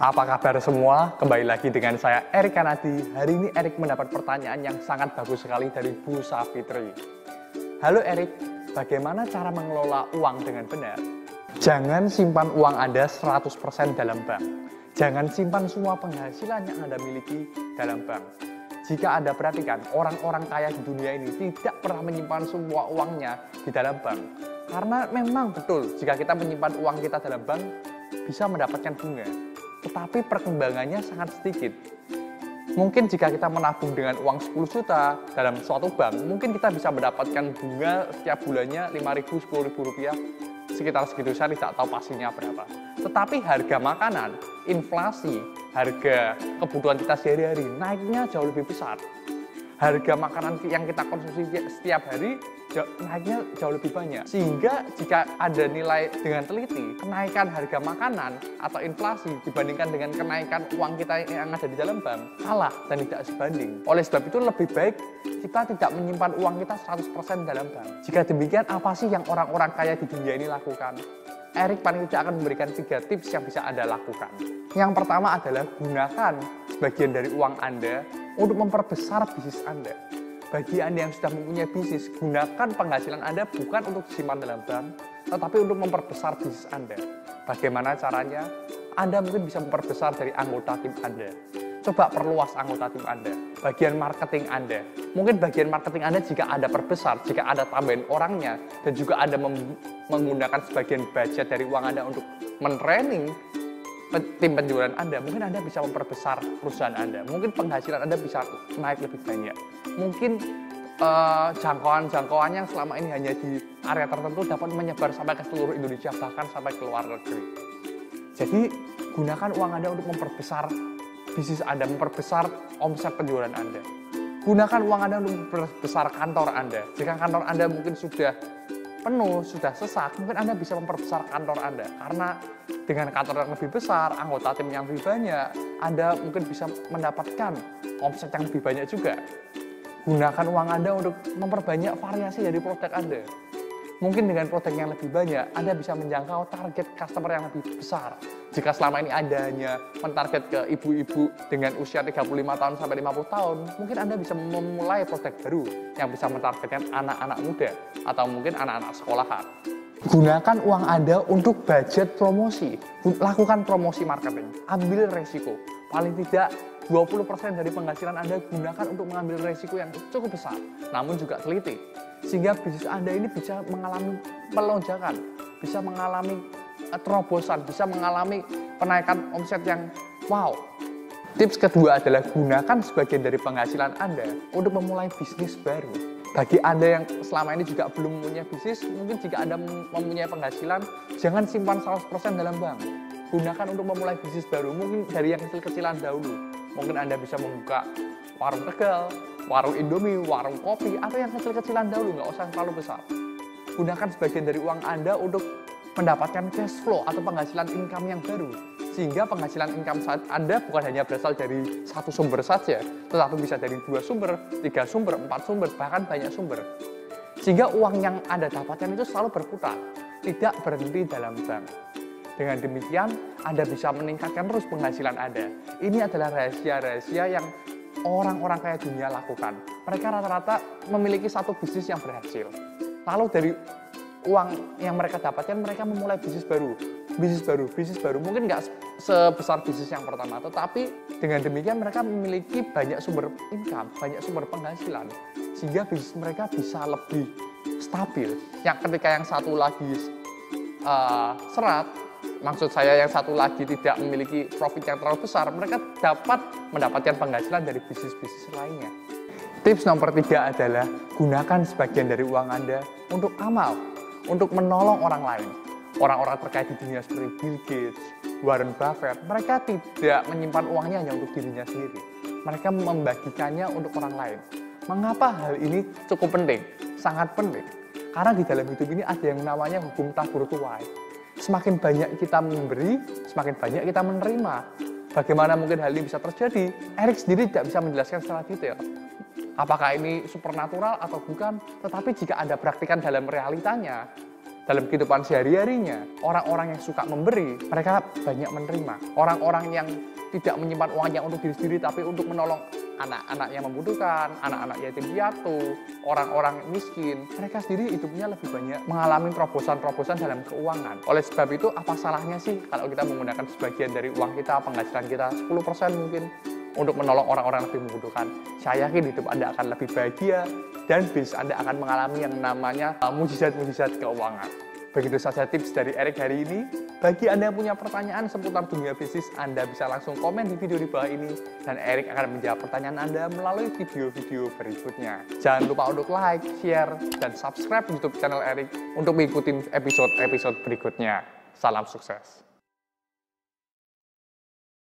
Apa kabar semua? Kembali lagi dengan saya Erik Kanadi. Hari ini Erik mendapat pertanyaan yang sangat bagus sekali dari Bu Safitri. Halo Erik, bagaimana cara mengelola uang dengan benar? Jangan simpan uang Anda 100% dalam bank. Jangan simpan semua penghasilan yang Anda miliki dalam bank. Jika Anda perhatikan, orang-orang kaya di dunia ini tidak pernah menyimpan semua uangnya di dalam bank. Karena memang betul, jika kita menyimpan uang kita dalam bank, bisa mendapatkan bunga tetapi perkembangannya sangat sedikit. Mungkin jika kita menabung dengan uang 10 juta dalam suatu bank, mungkin kita bisa mendapatkan bunga setiap bulannya 5.000, 10.000 rupiah, sekitar segitu saya tidak tahu pastinya berapa. Tetapi harga makanan, inflasi, harga kebutuhan kita sehari-hari naiknya jauh lebih besar harga makanan yang kita konsumsi setiap hari naiknya jauh lebih banyak. Sehingga jika ada nilai dengan teliti, kenaikan harga makanan atau inflasi dibandingkan dengan kenaikan uang kita yang ada di dalam bank, kalah dan tidak sebanding. Oleh sebab itu lebih baik kita tidak menyimpan uang kita 100% dalam bank. Jika demikian, apa sih yang orang-orang kaya di dunia ini lakukan? Erik Paniuca akan memberikan tiga tips yang bisa Anda lakukan. Yang pertama adalah gunakan sebagian dari uang Anda untuk memperbesar bisnis Anda. Bagi Anda yang sudah mempunyai bisnis, gunakan penghasilan Anda bukan untuk disimpan dalam bank, tetapi untuk memperbesar bisnis Anda. Bagaimana caranya? Anda mungkin bisa memperbesar dari anggota tim Anda. Coba perluas anggota tim Anda, bagian marketing Anda. Mungkin bagian marketing Anda jika ada perbesar, jika ada tambahin orangnya, dan juga Anda menggunakan sebagian budget dari uang Anda untuk mentraining tim penjualan Anda, mungkin Anda bisa memperbesar perusahaan Anda. Mungkin penghasilan Anda bisa naik lebih banyak. Mungkin uh, jangkauan-jangkauan yang selama ini hanya di area tertentu dapat menyebar sampai ke seluruh Indonesia, bahkan sampai ke luar negeri. Jadi, gunakan uang Anda untuk memperbesar bisnis Anda, memperbesar omset penjualan Anda. Gunakan uang Anda untuk memperbesar kantor Anda. Jika kantor Anda mungkin sudah penuh, sudah sesak, mungkin Anda bisa memperbesar kantor Anda. Karena dengan kantor yang lebih besar, anggota tim yang lebih banyak, Anda mungkin bisa mendapatkan omset yang lebih banyak juga. Gunakan uang Anda untuk memperbanyak variasi dari produk Anda. Mungkin dengan produk yang lebih banyak, Anda bisa menjangkau target customer yang lebih besar. Jika selama ini Anda hanya mentarget ke ibu-ibu dengan usia 35 tahun sampai 50 tahun, mungkin Anda bisa memulai produk baru yang bisa mentargetkan anak-anak muda atau mungkin anak-anak sekolahan. Gunakan uang Anda untuk budget promosi. Lakukan promosi marketing. Ambil resiko. Paling tidak 20% dari penghasilan Anda gunakan untuk mengambil resiko yang cukup besar, namun juga teliti sehingga bisnis Anda ini bisa mengalami pelonjakan, bisa mengalami terobosan, bisa mengalami penaikan omset yang wow. Tips kedua adalah gunakan sebagian dari penghasilan Anda untuk memulai bisnis baru. Bagi Anda yang selama ini juga belum mempunyai bisnis, mungkin jika Anda mempunyai penghasilan, jangan simpan 100% dalam bank. Gunakan untuk memulai bisnis baru, mungkin dari yang kecil-kecilan dahulu. Mungkin Anda bisa membuka warung tegal, warung indomie, warung kopi, atau yang kecil-kecilan dahulu, nggak usah terlalu besar. Gunakan sebagian dari uang Anda untuk mendapatkan cash flow atau penghasilan income yang baru. Sehingga penghasilan income saat Anda bukan hanya berasal dari satu sumber saja, tetapi bisa dari dua sumber, tiga sumber, empat sumber, bahkan banyak sumber. Sehingga uang yang Anda dapatkan itu selalu berputar, tidak berhenti dalam bank. Dengan demikian, Anda bisa meningkatkan terus penghasilan Anda. Ini adalah rahasia-rahasia yang orang-orang kaya dunia lakukan. Mereka rata-rata memiliki satu bisnis yang berhasil. Lalu dari uang yang mereka dapatkan, mereka memulai bisnis baru. Bisnis baru, bisnis baru. Mungkin nggak sebesar bisnis yang pertama, tetapi dengan demikian mereka memiliki banyak sumber income, banyak sumber penghasilan. Sehingga bisnis mereka bisa lebih stabil. Yang ketika yang satu lagi uh, serat, maksud saya yang satu lagi tidak memiliki profit yang terlalu besar, mereka dapat mendapatkan penghasilan dari bisnis-bisnis lainnya. Tips nomor tiga adalah gunakan sebagian dari uang Anda untuk amal, untuk menolong orang lain. Orang-orang terkait di dunia seperti Bill Gates, Warren Buffett, mereka tidak menyimpan uangnya hanya untuk dirinya sendiri. Mereka membagikannya untuk orang lain. Mengapa hal ini cukup penting? Sangat penting. Karena di dalam hidup ini ada yang namanya hukum tabur tuai semakin banyak kita memberi, semakin banyak kita menerima. Bagaimana mungkin hal ini bisa terjadi? Erik sendiri tidak bisa menjelaskan secara detail. Apakah ini supernatural atau bukan? Tetapi jika Anda praktikkan dalam realitanya, dalam kehidupan sehari-harinya, orang-orang yang suka memberi, mereka banyak menerima. Orang-orang yang tidak menyimpan uangnya untuk diri sendiri, tapi untuk menolong anak-anak yang membutuhkan, anak-anak yatim piatu, orang-orang miskin, mereka sendiri hidupnya lebih banyak mengalami terobosan-terobosan dalam keuangan. Oleh sebab itu, apa salahnya sih kalau kita menggunakan sebagian dari uang kita, penghasilan kita, 10% mungkin, untuk menolong orang-orang lebih membutuhkan. Saya yakin hidup Anda akan lebih bahagia dan bisnis Anda akan mengalami yang namanya uh, mujizat-mujizat keuangan. Begitu saja tips dari Erik hari ini. Bagi Anda yang punya pertanyaan seputar dunia bisnis, Anda bisa langsung komen di video di bawah ini dan Erik akan menjawab pertanyaan Anda melalui video-video berikutnya. Jangan lupa untuk like, share, dan subscribe YouTube channel Erik untuk mengikuti episode-episode berikutnya. Salam sukses.